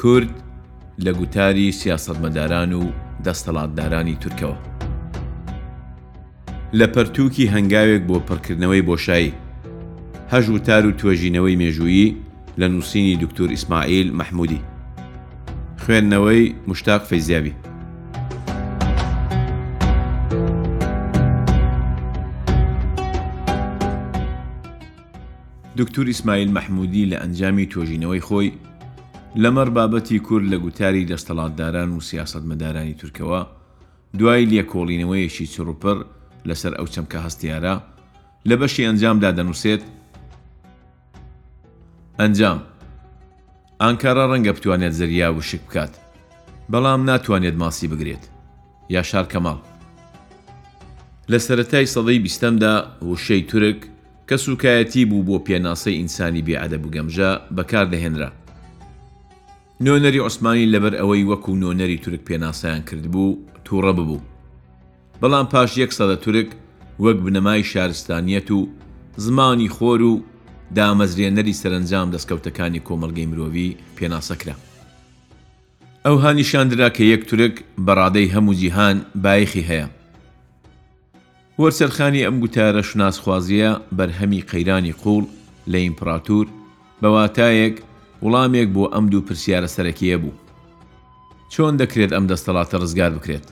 کورد لە گوتاری سیاسەتمەداران و دەستەڵاتدارانی تورکەوە لە پەرتووکی هەنگاوێک بۆ پڕکردنەوەی بۆشایی هەژ وتار و توێژینەوەی مێژوویی لە نووسینی دکتور ئیسماعیل مەحمودی خوێندنەوەی مشتاق فەیزیابی دوکتور ئیسماعیل مەحموودی لە ئەنجامی تۆژینەوەی خۆی لەمەڕ بابەتی کورد لە گوتاری دەستەڵاتداران و سیاسەتمەدارانی تورکەوە، دوای لێکۆڵینەوەیەکی چڕوپڕ لەسەر ئەو چەمکە هەستیارە، لە بەشی ئەنجامدا دەنووسێت، ئەنجام، ئانکارا ڕەنگە بتوانێت زەریا وشک بکات، بەڵام ناتوانێت ماسی بگرێت. یاشار کەماڵ. لە سەرەتای سەدەی بیستەمدا وشەی تورک، کە سووکایەتی بوو بۆ پێناسەی ئینسانی بێ ئەدەب و گەمژە بەکار دەهێنرا. نۆنەری عوسمانی لەبەر ئەوەی وەکوو نۆنەری تورک پێناسەیان کردبوو، تووڕە ببوو. بەڵام پاش یەک سەدە تورک وەک بنەمای شارستانییەت و زمانی خۆر و دامەزرێنەری سەرەنجام دەستکەوتەکانی کۆمەڵگەی مرۆڤی پێناسە کرا. ئەوها نیشان درا کە یەک تورک بە ڕادەی هەموو جیهان بایەخی هەیە. وەرچەرخانی ئەم گوتارە شوناسخوازییە بەرهەمی قەیرانی قووڵ لە ئیمپراتور، بە واتایەک، وڵامێک بۆ ئەم دوو پرسیارە سەرەکییە بوو، چۆن دەکرێت ئەم دەستەڵاتە ڕزگار بکرێت؟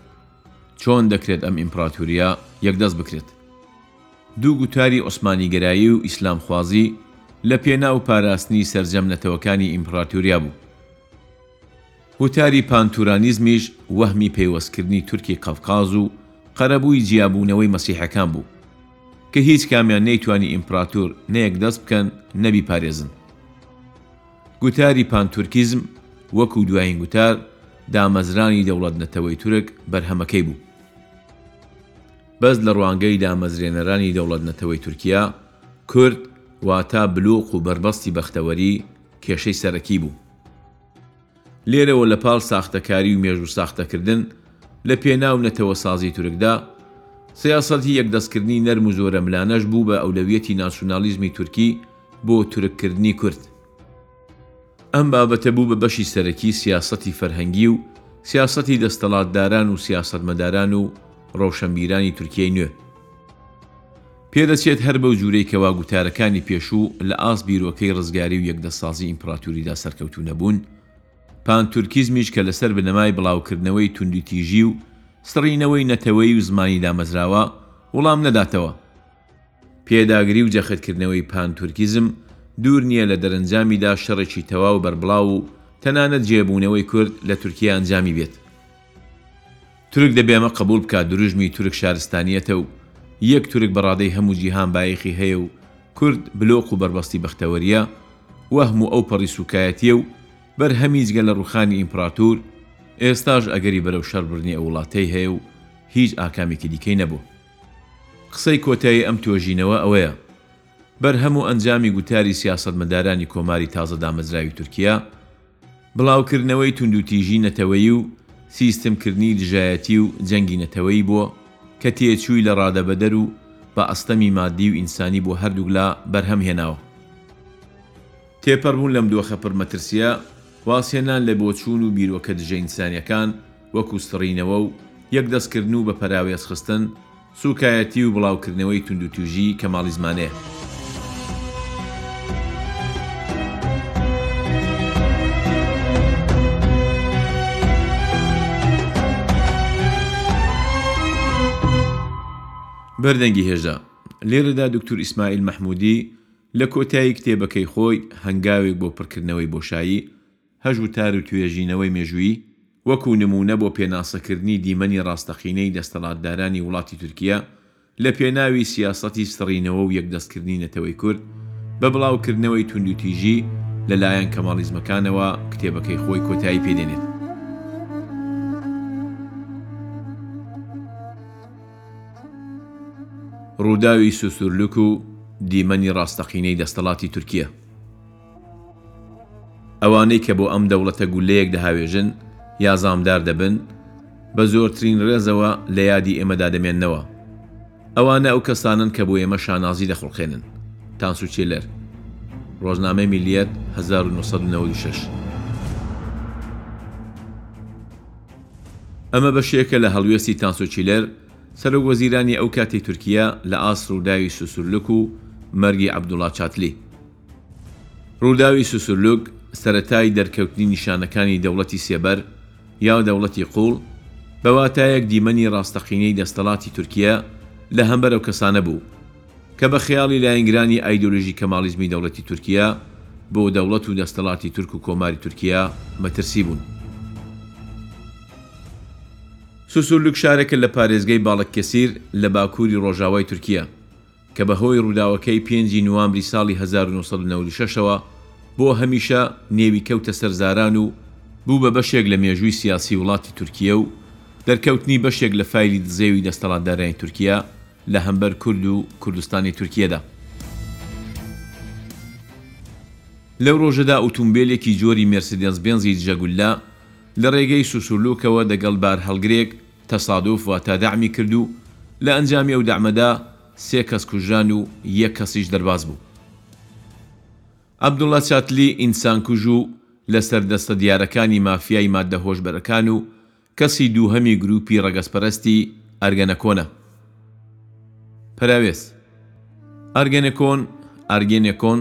چۆن دەکرێت ئەم ئیمپراتورییە یەکدەست بکرێت؟ دوو گوتاری عوسمانیگەرایی و ئیسلامخوازی لە پێناو پاراستنی سەرجەم نەتەوەکانی ئیمپراتوریا بوو. وتاری پانتورانیزمیش وەهمی پەیوەستکردنی تورکی قەفقاز و قەرەبووی جیابوونەوەی مەسیحەکان بوو، کە هیچ کامیان نەیتوانی ئیمپراتور نە یەکدەست بکەن نە بیپارێزن. گوتاری پانتورکیزم وەکوو دوایین گوتار دامەزرانی دەوڵەت-نەتەوەی تورک بەرهەمەکەی بوو. بەس لە ڕوانگەی دامەزرێنەرانی دەوڵەت-نەتەوەی تورکیا، کورد واتا بلوق و بەربەستی بەختەوەری کێشەی سەرەکی بوو. لێرەوە لە پاڵ ساختەکاری و مێژوو ساختەکردن لە پێناو نەتەوەسازی تورکدا، سیاسەتی یەکدەستکردنی نەرم و زۆرەملانەش بوو بە ئەولەویەتی ناسیونالیزمی تورکی بۆ تورککردنی کورد. ئەم بابەتە بوو بە بەشی سەرەکی سیاسەتی فەرهەنگی و سیاسەتی دەستەڵاتداران و سیاسەتمەداران و ڕەوشەنبیرانی تورکیەی نوێ. پێدەچێت هەر بەو جورەی کەوا گوتارەکانی پێشوو لە ئاست بیرۆکەی رزگاری و یەکدەستسازی ئیمپراتوریدا سەرکەوتوو نەبوون، پانتورکیزمیش کە لەسەر بنەمای بڵاوکردنەوەی توندوتیژی و سڕینەوەی نەتەوەیی و زمانی دامەزراوە، وڵام نەداتەوە. پێداگری و جەختکردنەوەی پانتورکیزم دوور نییە لە دەرەنجامیدا شەڕێکی تەواو بەربڵاو و تەنانەت جێبوونەوەی کورد لە تورکیا ئەنجامی بێت. تورک دەبێ ئەمە قبوڵ بکا دروژمی تورک شارستانیەتە و یەک تورک بە ڕادەی هەموو جیهان بایەخی هەیە و کورد بلۆق و بەربەستی بەختەوەریە وەهم و ئەوپەڕی سوکایەتیە و بەر هەمی جگە لە ڕوخانی ئیمپڕاتور ئێستاش ئەگەری بەرەو شەڕ بردنی ئە وڵاتەی هەیە و هیچ ئاکامێکی دیکەی نەبوە قسەی کۆتای ئەم توێژینەوە ئەوەیە بەر هەموو ئەنجامی گوتاری سیاسەتمەدارانی کۆماری تازە دامەزراوی تورکیا بڵاوکردنەوەی توندوتیژی نەتەوەیی و سیستمکردنی دژایەتی و جەنگی نەتەوەیی بووە کە تێچووی لە ڕادەبەدەر و بە ئەستەمی ماددی و ئینسانی بۆ هەردووک لا بەرهەم هێناوە. تێپەڕبوون لەم دۆخە پڕ مەترسییە، وازهێنان لە بۆچوون و بیرۆکە دژەئینسانییەکان وەکوو سڕینەوە و یەکدەستکردن و بە پەراوێزخستن، سوکایەتی و بڵاوکردنەوەی توندوتیژی کەماڵیزمانەیە. بەردەنگی هێژا، لێرەدا دوکتور ئیسماعیل مەحموودی لە کۆتایی کتێبەکەی خۆی، هەنگاوێک بۆ پڕکردنەوەی بۆشایی، هەژ وتار و توێژینەوەی مێژوویی، وەکوو نموونە بۆ پێناسەکردنی دیمەنی ڕاستەقینەی دەستەڵاتدارانی وڵاتی تورکیە لە پێناوی سیاسەتی سڕینەوە و یەکدەستکردنی نەتەوەی کورد بە بڵاوکردنەوەی توندوتیژی لە لایەن کەماڵیزمەکانەوە کتێبەکەی خۆی کۆتایی پێ دێنێت. ڕووداوی سوسورلوک و دیمەنی ڕاستەقینەی دەستەڵاتی تورکیە. ئەوانەی کە بۆ ئەم دەوڵەتە گوللەیەک دەهاوێژن یا زامدار دەبن، بە زۆرترین ڕێزەوە لە یادی ئێمەدا دەمێننەوە. ئەوانە ئەو کەسانەن کە بۆ ئێمە شانازی دەخوڵقێنن. تانسو چێلەر. ڕۆژنامەی میللیەت، هەزار و نۆ سەد و نەوەد و شەش. ئەمە بەشێکە لە هەڵوێستی تانسو چیلەر، سەرۆک وەزیرانی ئەو کاتی تورکییە لە ئاست ڕووداوی سوسورلوک و مەرگی عەبدوڵا چاتلی. ڕووداوی سوسورلوک سەرەتای دەرکەوتنی نیشانەکانی دەوڵەتی سێبەر یا دەوڵەتی قووڵ، بە واتایەک دیمەنی ڕاستەقینەی دەستەڵاتی تورکیە لە هەمبەر ئەو کەسانە بوو، کە بە خەیاڵی لایەنگرانی ئایدۆلۆژی کەماڵیزمی دەوڵەتی تورکیە بۆ دەوڵەت و دەستەڵاتی تورک و کۆماری تورکیە مەترسی بوون. سوسورلوک شارێکە لە پارێزگەی باڵککەسیر لە باکووری ڕۆژاوای تورکیە. کە بە هۆی ڕووداوەکەی پێنج ی نوامبری ساڵی هەزار و نۆ سەد و نەوەد و شەش ەوە بۆ هەمیشە نێوی کەوتە سەر زاران و بوو بە بەشێک لە مێژووی سیاسی وڵاتی تورکییە و دەرکەوتنی بەشێک لە فایلی دزێوی دەستەڵاتدارانی تورکییە لە هەمبەر کورد و کوردستانی تورکییەدا. لەو ڕۆژەدا ئوتومبێلێکی جۆری مێرسدێنس بێنزی دژە گوللە لە ڕێگەی سوسورلوکەوە دەگەڵ بارهەڵگرێک تەسادوف واتا دەعمی کرد و لە ئەنجامی ئەو دەعمەدا سێ کەس کوژران و یەک کەسیش دەرباز بوو. عەبدوڵا چاتلی ئینسانکوژ و لە سەردەستە دیارەکانی مافیای ماددە هۆشبەرەکان و کەسی دووهەمی گرووپی ڕەگەزپەرەستی ئەرگەنەکۆنە. پەراوێز. ئەرگێنێکۆن، Ergenekon،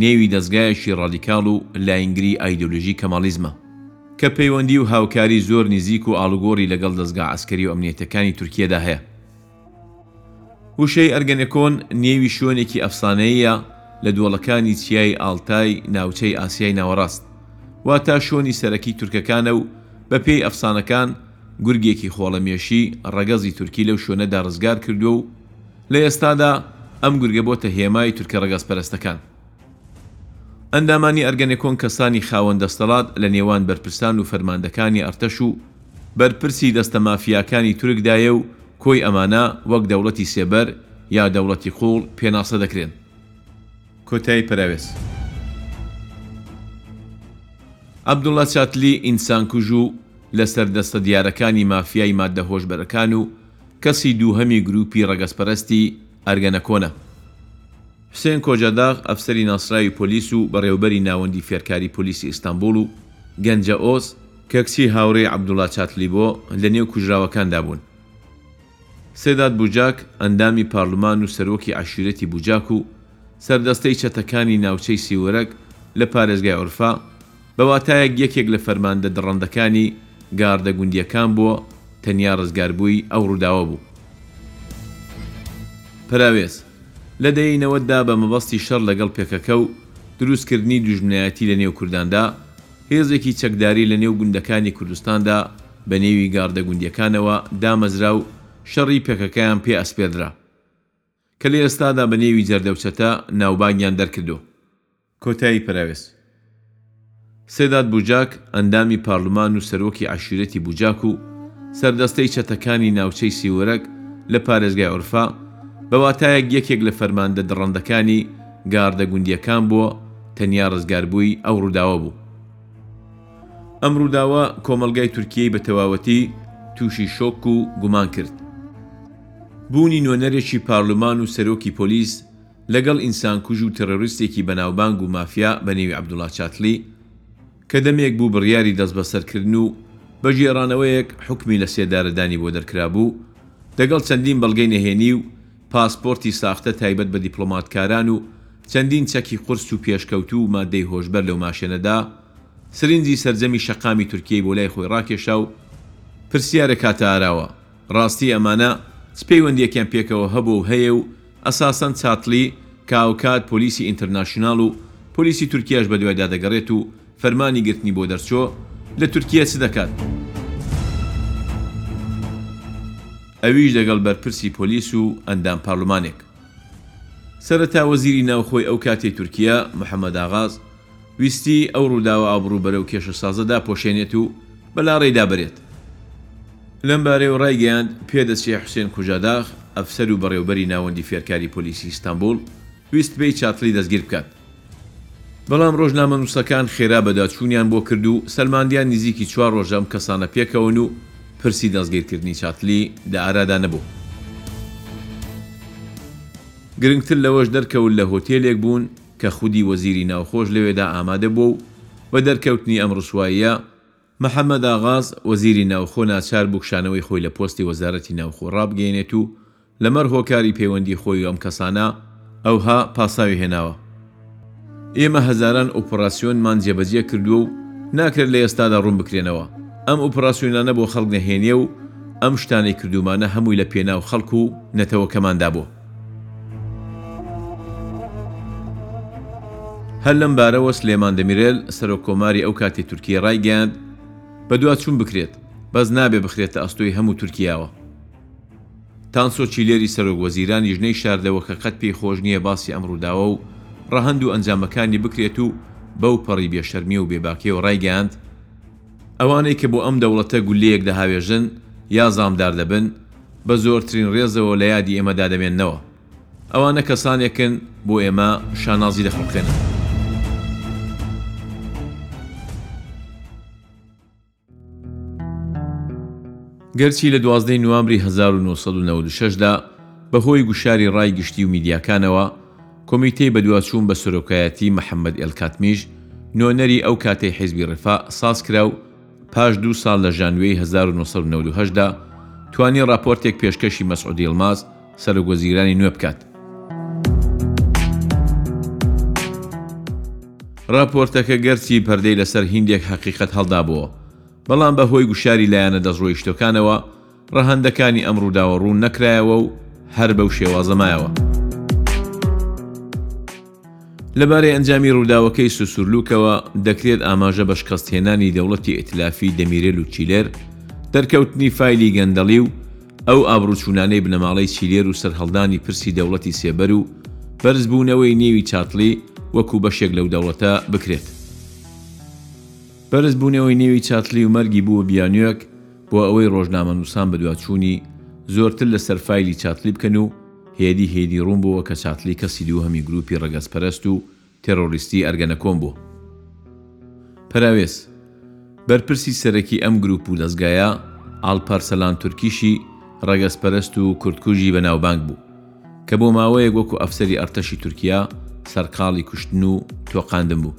نێوی دەزگایەکی ڕادیکاڵ و لاینگری ئایدۆلۆژی کەماڵیزمە، کە پەیوەندی و هاوکاری زۆر نیزیک و ئاڵوگۆڕی لەگەڵ دەزگا عەسکەری و ئەمنیەتەکانی تورکیەدا هەیە. وشەی ئەرگێنێکۆن نێوی شوێنێکی ئەفسانەییە لە دۆڵەکانی چیای ئاڵتای ناوچەی ئاسیای ناوەڕاست، واتە شوێنی سەرەکی تورکەکانە و بەپێی ئەفسانەکان گورگێکی خۆڵەمێشی ڕەگەزی تورکی لەو شوێنەدا ڕزگار کردووە و لە ئێستادا ئەم گورگە بۆتە هێمای تورکە ڕەگەزپەرەستەکان. ئەندامانی ئەرگەنەکۆن کەسانی خاوەن دەستەڵات لە نێوان بەرپرسان و فەرماندەکانی ئەرتەش و بەرپرسی دەستە مافیاکانی تورکدایە و کۆی ئەمانە وەک دەوڵەتی سێبەر یا دەوڵەتی قووڵ پێناسە دەکرێن. کۆتایی پەراوێز عەبدوڵا چاتلی ئینسانکوژ و لەسەر دەستە دیارەکانی مافیای ماددە هۆشبەرەکان و کەسی دووهەمی گرووپی ڕەگەزپەرەستی ئەرگەنەکۆنە، حوسێن کۆجاداغ، ئەفسەری ناسراوی پۆلیس و بەڕێوەبەری ناوەندی فێرکاری پۆلیسی ئیستانبوڵ و گەنجە ئۆز، کە کچی هاوڕێی عەبدوڵا چاتلی بۆ، لەنێو کوژراوەکاندا بوون. سێداد بوجاک، ئەندامی پارلمان و سەرۆکی عەشیرەتی بوجاک و سەردەستەی چەتەکانی ناوچەی سیوەرەک لە پارێزگای ئورفا، بە واتایەک یەکێک لە فەرماندە دڕەندەکانی گاردە گوندییەکان بووە، تەنیا ڕزگاربووی ئەو ڕووداوە بوو. پەراوێز، لە دەیەی نەوەددا بە مەبەستی شەڕ لەگەڵ پێکەکە و دروستکردنی دوژمنایەتی لە نێو کورداندا، هێزێکی چەکداری لە نێو گوندەکانی کوردستاندا بە نێوی گاردە گوندییەکانەوە دامەزرا و شەڕی پێکەکەیان پێ ئەسپێردرا کە لە ئێستادا بە نێوی جەردە و چەتە ناوبانگیان دەرکردووە. کۆتایی پەراوێز سێداد بوجاک، ئەندامی پارلمان و سەرۆکی عەشیرەتی بوجاک و سەردەستەی چەتەکانی ناوچەی سیورەک لە پارێزگای ئورفا، بە واتایەک یەکێک لە فەرماندە دڕەندەکانی گاردە گوندییەکان بووە، تەنیا ڕزگاربووی ئەو ڕووداوە بوو. ئەم ڕووداوە کۆمەڵگای تورکییەی بە تەواوەتی تووشی شۆک و گومان کرد. بوونی نوێنەرێکی پارلمان و سەرۆکی پۆلیس، لەگەڵ ئینسانکوژ و تێڕۆریستێکی بەناوبانگ و مافیا بە نێوی عەبدوڵا چاتلی کە دەمێک بوو بڕیاری دەستبەسەر کردن و بە گێڕانەوەیەک حوکمی لە سێدارەدانی بۆ دەرکرابوو دەگەڵ چەندین بەڵگەی نەهێنی و پاسپۆرتی ساختە تایبەت بە دیپڵۆماتکاران و چەندین چەکی قورس و پێشکەوتوو و ماددەی هۆشبەر لەو ماشێنەدا سرنجی سەرجەمی شەقامی تورکیەی بۆ لای خۆی ڕاکێشا و پرسیارە کاتە ئاراوە ڕاستی ئەمانە چ پەیوەندیەکیان پێکەوە هەبوەو هەیە و ئەساسەن چاتڵی کە هاوکات پۆلیسی ئینترناشیونال و پۆلیسی تورکیاش بەدوایدا دەگەڕێت و فەرمانی گرتنی بۆ دەرچۆ لە تورکیە چ دەکات؟ ئەویش دەگەڵ بەرپرسی پۆلیس و ئەندام پارلمانێک. سەرەتا وەزیری ناوخۆی ئەو کاتەی تورکیە، محمد ئاغاز، ویستی ئەو ڕووداوە ئابڕووبەرە و کێشەسازە داپۆشێنێت و بە لاڕێیدا بەرێت. لەمبارەیەوە ڕایگەیاند، پێدەچێ حوسێن کوژاداغ، ئەفسەر و بەڕێوەبەری ناوەندی فێرکاری پۆلیسی ئیستانبوڵ، ویست پێی چاتڵی دەستگیر بکات. بەڵام ڕۆژنامەنووسەکان خێرا بەدواچوونیان بۆ کرد و سەلماندیان نزیکی چوار ڕۆژە ئەم کەسانە پێکەوەن و پرسی دەستگیرکردنی چاتڵی لە ئارادا نەبوو. گرنگتر لەوەش دەرکەوت لە هۆتێلێک بوون، کە خودی وەزیری ناوخۆش لەوێدا ئامادە بووە و بە دەرکەوتنی ئەم ڕسواییە، محەمەد ئاغاز، وەزیری ناوخۆ ناچار بوو کشانەوەی خۆی لە پۆستی وەزارەتی ناوخۆ ڕابگەیەنێت و لەمەڕ هۆکاری پەیوەندی خۆی و ئەم کەسانە، ئەوها پاساوی هێناوە، ئێمە هەزاران ئۆپڕاسیۆنمان جێبەجێ کردووە و ناکرێت لە ئێستادا ڕوون بکرێنەوە، ئەم ئۆپڕاسیۆنانە بۆ خەڵک نەهێنییە و ئەم شتانەی کردوومانە هەمووی لە پێناو خەڵک و نەتەوەکەماندا بووە. هەر لەم بارەوە سلێمان دەمیرێل سەرۆک کۆماری ئەو کاتی تورکییە ڕایگەیاند، بەدواچوون بکرێت، بەس نابێ بخرێتە ئەستۆی هەموو تورکیاوە. تانسۆ چیلێری سەرۆک وەزیرانیش نەیشاردەوە کە قەت پێی خۆش نییە باسی ئەم ڕووداوە و ڕەهەند و ئەنجامەکانی بکرێت و بەو پەڕی بێشەرمی و بێباکییەوە ڕایگەیاند، ئەوانەی کە بۆ ئەم دەوڵەتە گوللەیەک دەهاوێژن یا زامدار دەبن، بە زۆرترین رێزەوە لە یادی ئێمەدا دەمێننەوە. ئەوانە کەسانێکن بۆ ئێمە شانازی دەخوڵقێنن. گەرچی لە دوازدە ی نوامبری هەزار و نۆ سەد و نەوەد و شەش دا بە هۆی گوشاری رای گشتی و میدیاکانەوە، کۆمیتەی بەدواچوون بە سەرۆکایەتی محەمەد ئێلکاتمیش، نۆنەری ئەو کاتەی حیزبی ڕیفا، ساز کرا و پاش دوو ساڵ لە ژانوێی هەزار و نۆ سەد و نەوەد و هەشت دا توانی ڕاپۆرتێک پێشکەشی مەسعود یڵماز، سەرۆکوەزیرانی نوێ بکات. ڕاپۆرتەکە گەرچی پەردەی لەسەر هیندێک هەقیقەت هەڵدابۆوە، بەڵام بە هۆی گوشاری لایەنە دەستڕۆیشتووەکانەوە، ڕەهەندەکانی ئەم ڕووداوە ڕوون نەکرایەوە و هەر بەو شێوازە مایەوە. لەبارەی ئەنجامی ڕووداوەکەی سوسورلوکەوە، دەکرێت ئاماژە بە شکەستهێنانی دەوڵەتی ئیتلافی دەمیرێل و چیلێر، دەرکەوتنی فایلی گەندەڵی و ئەو ئابڕووچوونانەی بنەماڵەی چیلێر و سەرهەڵدانی پرسی دەوڵەتی سێبەر و بەرزبوونەوەی نێوی چاتڵی وەکوو بەشێک لەو دەوڵەتە بکرێت. بەرزبوونەوەی نێوی چاتڵی و مەرگی بووە بیانووێک، بۆ ئەوەی ڕۆژنامەنووسان بەدواچوونی زۆرتر لەسەر فایلی چاتلی بکەن و هێدی هێدی ڕوون بووە کە چاتلی کەسی دووهەمی گرووپی ڕەگەزپەرەست و تێڕۆریستی ئەرگەنەکۆن بووە. پەراوێز، بەرپرسی سەرەکی ئەم گرووپ و دەزگایە، ئاڵپارسەلان تورکیشی ڕەگەزپەرەست و کوردکوژی بەناوبانگ بوو، کە بۆ ماوەیەک وەکو ئەفسەری ئەرتەشی تورکیا سەرقاڵی کوشتن و تۆقاندن بوو.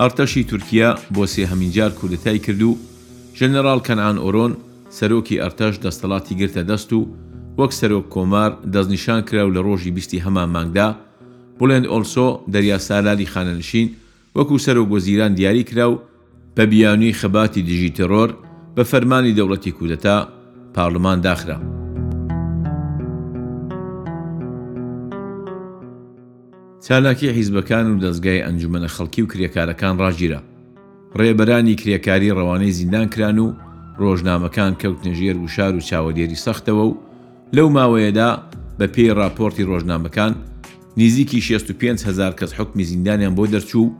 ئەڕتەشی تورکیا بۆ سێهەمین جار کودەتای کرد و ژەنەراڵ کەنعان ئۆرۆن سەرۆکی ئەڕتەش دەستەڵاتی گرتە دەست و وەک سەرۆک کۆمار دەستنیشان کرا و لە ڕۆژی بیست ی هەمان مانگدا بولێنت ئۆلسۆ دەریا سالالی خانەنشین وەکو سەرۆک وەزیران دیاری کرا و بە بیانوی خەباتی دژی تێڕۆر بە فەرمانی دەوڵەتی کودەتا پارڵمان داخرا. چالاکی حیزبەکان و دەزگای ئەنجومەنە خەڵکی و کرێکارەکان ڕاگیرا. ڕێبەرانی کرێکاری ڕەوانەی زیندان کران و ڕۆژنامەکان کەوتنە ژێر گوشار و چاوەدێری سەختەوە و لەو ماوەیەدا بە پێی ڕاپۆڕتی ڕۆژنامەکان نیزیکی شێست و پێنج هەزار کەس حوکمی زیندانیان بۆ دەرچوو و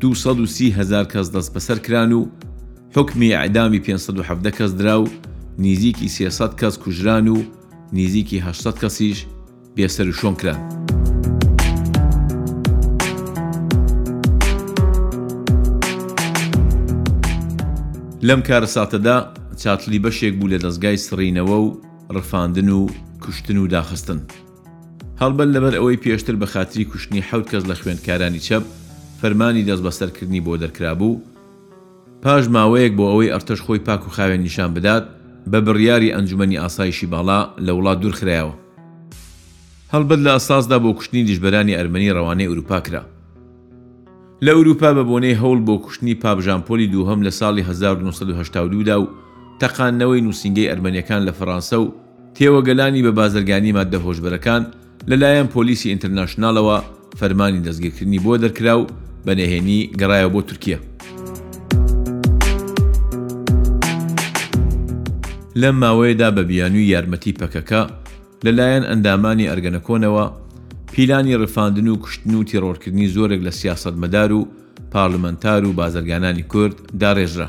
دوو سەد و سی هەزار کەس دەستبەسەر کران و حوکمی ئیعدامی پێنج سەد و حەڤدە کەس درا و نیزیکی سێ سەد کەس کوژران و نیزیکی هەشت سەد کەسیش بێ سەر و شۆن کران. لەم کارەساتەدا چاتلی بەشێک بوو لە دەزگای سڕینەوە و ڕفاندن و کوشتن و داخستن. هەڵبەت لەبەر ئەوەی پێشتر بە خاتری کوشتنی حەوت کەس لە خوێندکارانی چەپ فەرمانی دەستبەسەرکردنی بۆ دەرکرابوو، پاش ماوەیەک بۆ ئەوەی ئەرتەش خۆی پاک و خاوێن نیشان بدات، بە بڕیاری ئەنجومەنی ئاسایشی باڵا لە وڵات دوور خرایەوە. هەڵبەت لە ئەساسدا بۆ کوشتنی دژبەرانی ئەرمەنی ڕەوانەی ئورووپا کرا. لە ئورووپا بە بۆنەی هەوڵ بۆ کوشتنی پاپ ژان پۆلی دووهەم لە ساڵی هەزار و نۆ سەد و هەشتا و دوو دا و تەقاندنەوەی نووسینگەی ئەرمەنیەکان لە فەڕانسە و تێوەگەلانی بە بازرگانی ماددە هۆشبەرەکان، لەلایەن پۆلیسی ئینتەرناشناڵەوە فەرمانی دەستگیرکردنی بۆ دەرکرا و بە نەهێنی گەڕایەوە بۆ تورکیە. لەم ماوەیەدا بە بیانووی یارمەتی پەکەکە، لەلایەن ئەندامانی ئەرگەنەکۆنەوە پیلانی ڕفاندن و کوشتن و تیڕۆرکردنی زۆرێک لە سیاسەتمەدار و پارلمانتار و بازرگانانی کورد داڕێژرا.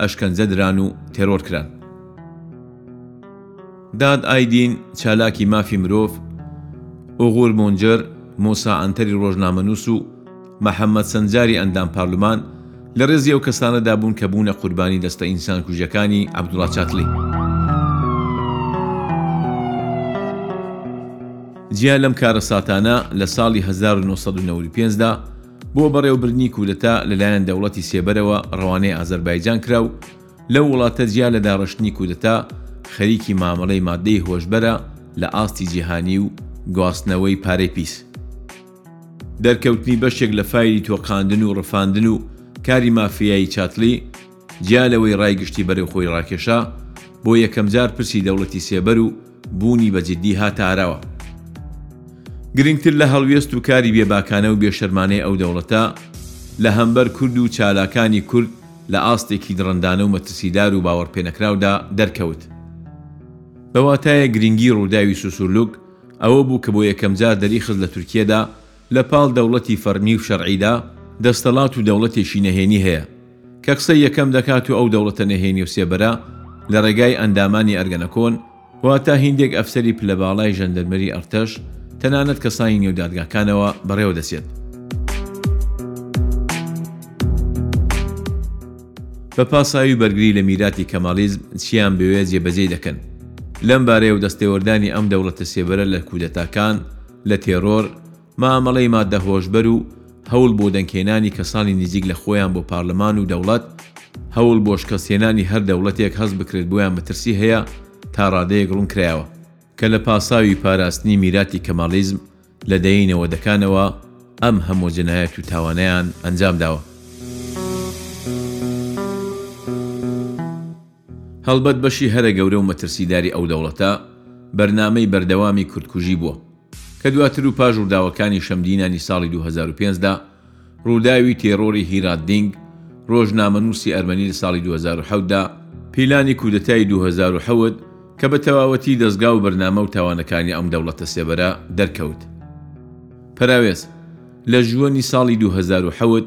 ئەشکەنجە دران و تێرۆر کران. داد ئایدین، چالاکی مافی مرۆڤ، ئوغور مونجر، موسا عەنتەری ڕۆژنامەنووس و محەممەد سەنجاری ئەندام پارلمان لە ڕێزی ئەو کەسانەدا بوون کە بوونە قوربانی دەستە ئینسانکوژەکانی عەبدوڵا چاتلی. جیا لەم کارەساتانە، لە ساڵی هەزار و نۆ سەد و نەوەد و پێنج دا، بۆ بەڕێوەبردنی کودەتا لەلایەن دەوڵەتی سێبەرەوە ڕەوانەی ئازەربایجان کرا و لەو وڵاتە جیا لە داڕشتنی کودەتا خەریکی مامەڵەی ماددەی هۆشبەرە لە ئاستی جیهانی و گواستنەوەی پارەی پیس. دەرکەوتنی بەشێک لە فایلی تۆقاندن و ڕفاندن و کاری مافیایی چاتلی، جیا لەوەی ڕای گشتی بەرەو خۆی ڕاکێشا، بۆ یەکەمجار پرسی دەوڵەتی سێبەر و بوونی بە جیددی هاتە ئاراوە. گرنگتر لە هەڵوێست و کاری بێباکانە و بێشەرمانەی ئەو دەوڵەتە لە هەمبەر کورد و چالاکانی کورد لە ئاستێکی دڕندانە و مەترسیدار و باوەڕپێنەکراودا دەرکەوت. بە واتایەک گرنگی ڕووداوی سوسورلوک ئەوە بوو کە بۆ یەکەمجار دەریخست لە تورکیەدا لە پاڵ دەوڵەتی فەڕمی و شەرعیدا، دەستەڵات و دەوڵەتێکی نەهێنی هەیە، کە قسەی یەکەم دەکات و ئەو دەوڵەتە نەهێنی و سێبەرە لە ڕێگای ئەندامانی ئەرگەنەکۆن، واتە هیندێک ئەفسەری پلە باڵای ژەندەرمەری ئەڕتەش، تەنانەت کەسانی نێو دادگاکانەوە، بەڕێوە دەچێت. بە پاساوی بەرگری لە میراتی کەماڵیزم، چییان بوێ جێبەجێی دەکەن. لەم بارەیەوە دەستێوەردانی ئەم دەوڵەتە سێبەرە لە کودەتاکان، لە تێرۆر، مامەڵەی ماددە هۆشبەر و هەوڵ بۆ دەنگهێنانی کەسانی نزیک لە خۆیان بۆ پارلمان و دەوڵەت، هەوڵ بۆ شکستهێنانی هەر دەوڵەتێک هەست بکرێت بۆیان مەترسی هەیە، تا ڕادەیەک ڕوون کرایەوە. کە لە پاساوی پاراستنی میراتی کەماڵیزم لە دەیەی نەوەدەکانەوە ئەم هەموو جنایەت و تاوانەیان ئەنجام داوە. هەڵبەت بەشی هەرە گەورە و مەترسیداری ئەو دەوڵەتە بەرنامەی بەردەوامی کوردکوژی بووە، کە دواتر و پاش ڕووداوەکانی شەمدینانی ساڵی دوو هەزار و پێنج دا، ڕووداوی تێڕۆری هیرات دینگ، ڕۆژنامەنووسی ئەرمەنی لە ساڵی دوو هەزار و حەوت دا، پیلانی کودەتای دوو هەزار و حەوت کە بە تەواوەتی دەزگا و بەرنامە و تاوانەکانی ئەم دەوڵەتە سێبەرە دەرکەوت. پەراوێز، لە ژووەنی ساڵی دوو هەزار و حەوت،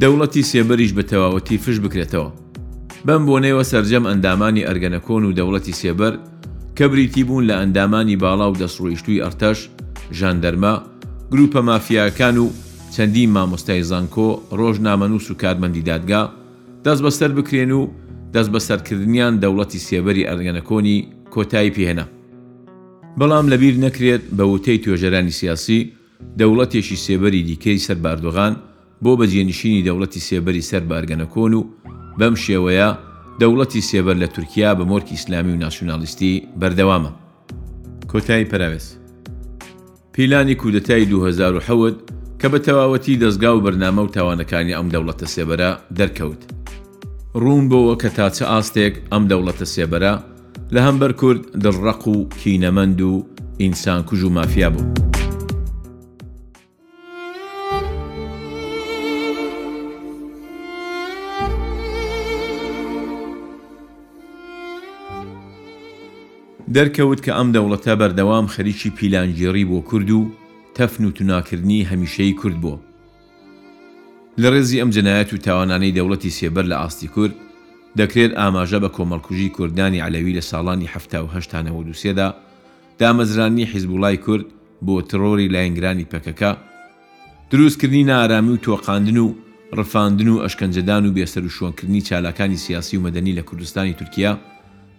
دەوڵەتی سێبەریش بە تەواوەتی فش بکرێتەوە. بەم بۆنەیەوە سەرجەم ئەندامانی ئەرگەنەکۆن و دەوڵەتی سێبەر کە بریتی بوون لە ئەندامانی باڵا و دەستڕۆیشتووی ئەڕتەش، ژاندەرمە، گرووپە مافیایەکان و چەندین مامۆستای زانکۆ، ڕۆژنامەنووس و کارمەندی دادگا دەستبەسەر بکرێن و دەستبەسەرکردنیان دەوڵەتی سێبەری ئەرگەنەکۆنی کۆتایی پێهێنا. بەڵام لەبیر نەکرێت بە وتەی توێژەرانی سیاسی، دەوڵەتێکی سێبەری دیکەی سەر بە ئەردۆغان بۆ بە جێنشینی دەوڵەتی سێبەری سەر بە ئەرگەنەکۆن و بەم شێوەیە دەوڵەتی سێبەر لە تورکیا بە مۆرکی ئیسلامی و ناسیونالیستی بەردەوامە. کۆتایی پەراوێز پیلانی کودەتای دوو هەزار و حەوت کە بە تەواوەتی دەزگا و بەرنامە و تاوانەکانی ئەم دەوڵەتە سێبەرە دەرکەوت. ڕوون بۆوە کە تا چ ئاستێک ئەم دەوڵەتە سێبەرە، لە هەمبەر کورد دڵڕەق و کینەمەند و ئینسان کوژ و مافیا بوون. دەرکەوت کە ئەم دەوڵەتە بەردەوام خەریکی پیلانگێڕی بۆ کورد و تەفن و توناکردنی هەمیشەیی کورد بووە. لە ڕێزی ئەم جەنایەت و تاوانانەی دەوڵەتی سێبەر لە ئاستی کورد، دەکرێت ئاماژە بە کۆمەڵکوژی کوردانی عەلەوی لە ساڵانی حەفتا و هەشت تا نەوەد و سێ دا، دامەزراندنی حیزبوڵای کورد بۆ تڕۆری لاینگرانی پەکەکە، دروستکردنی نائارامی و تۆقاندن و ڕفاندن و ئەشکەنجەدان و بێسەروشوێنکردنی چالاکانی سیاسی و مەدەنی لە کوردستانی تورکیا،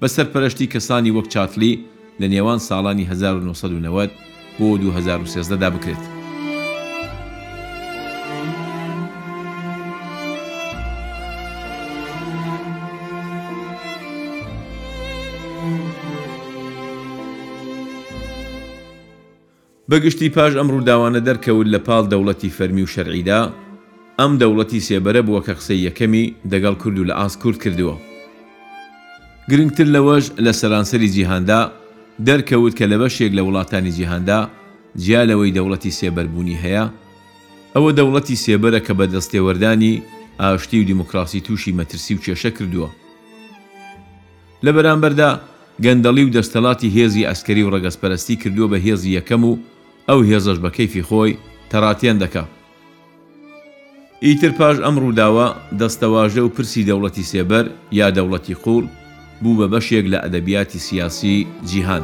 بە سەرپەرەشتی کەسانی وەک چاتلی لە نێوان ساڵانی هەزار و نۆ سەد و نەوەد بۆ دوو هەزار و سێزدە دا بکرێت. بە گشتی پاش ئەم ڕووداوانە دەرکەوت لە پاڵ دەوڵەتی فەرمی و شەرعیدا، ئەم دەوڵەتی سێبەرە بووە کە قسەی یەکەمی دەگەڵ کورد و لە ئاست کورد کردووە. گرنگتر لەوەش لە سەرانسەری جیهاندا دەرکەوت کە لە بەشێک لە وڵاتانی جیهاندا جیا لەوەی دەوڵەتی سێبەر بوونی هەیە، ئەوە دەوڵەتی سێبەرە کە بە دەستێوەردانی ئاشتی و دیموکراسی تووشی مەترسی و کێشە کردووە. لە بەرامبەردا، گەندەڵی و دەستەڵاتی هێزی عەسکەری و ڕەگەزپەرەستی کردووە بە هێزی یەکەم و ئەو هێزەش بە کەیفی خۆی تەراتێن دەکا. ئیتر پاش ئەم ڕووداوە، دەستەواژە و پرسی دەوڵەتی سێبەر یا دەوڵەتی قووڵ بوو بە بەشێک لە ئەدەبیاتی سیاسی جیهان.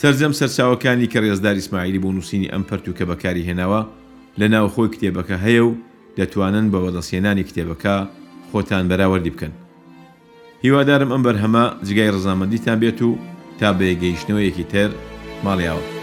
سەرجەم سەرچاوەکانی کە رێزدار ئیسماعیلی بۆ نووسینی ئەم پەرتووکە بەکاری هێناوە لە ناوخۆی کتێبەکە هەیە و دەتوانن بە وەدەستهێنانی کتێبەکە خۆتان بەراوەردی بکەن. هیوادارم ئەم بەرهەمە جگای رەزامەندیتان بێت و تا بەیەک گەیشتنەوەیەکی تر ماڵیاوە.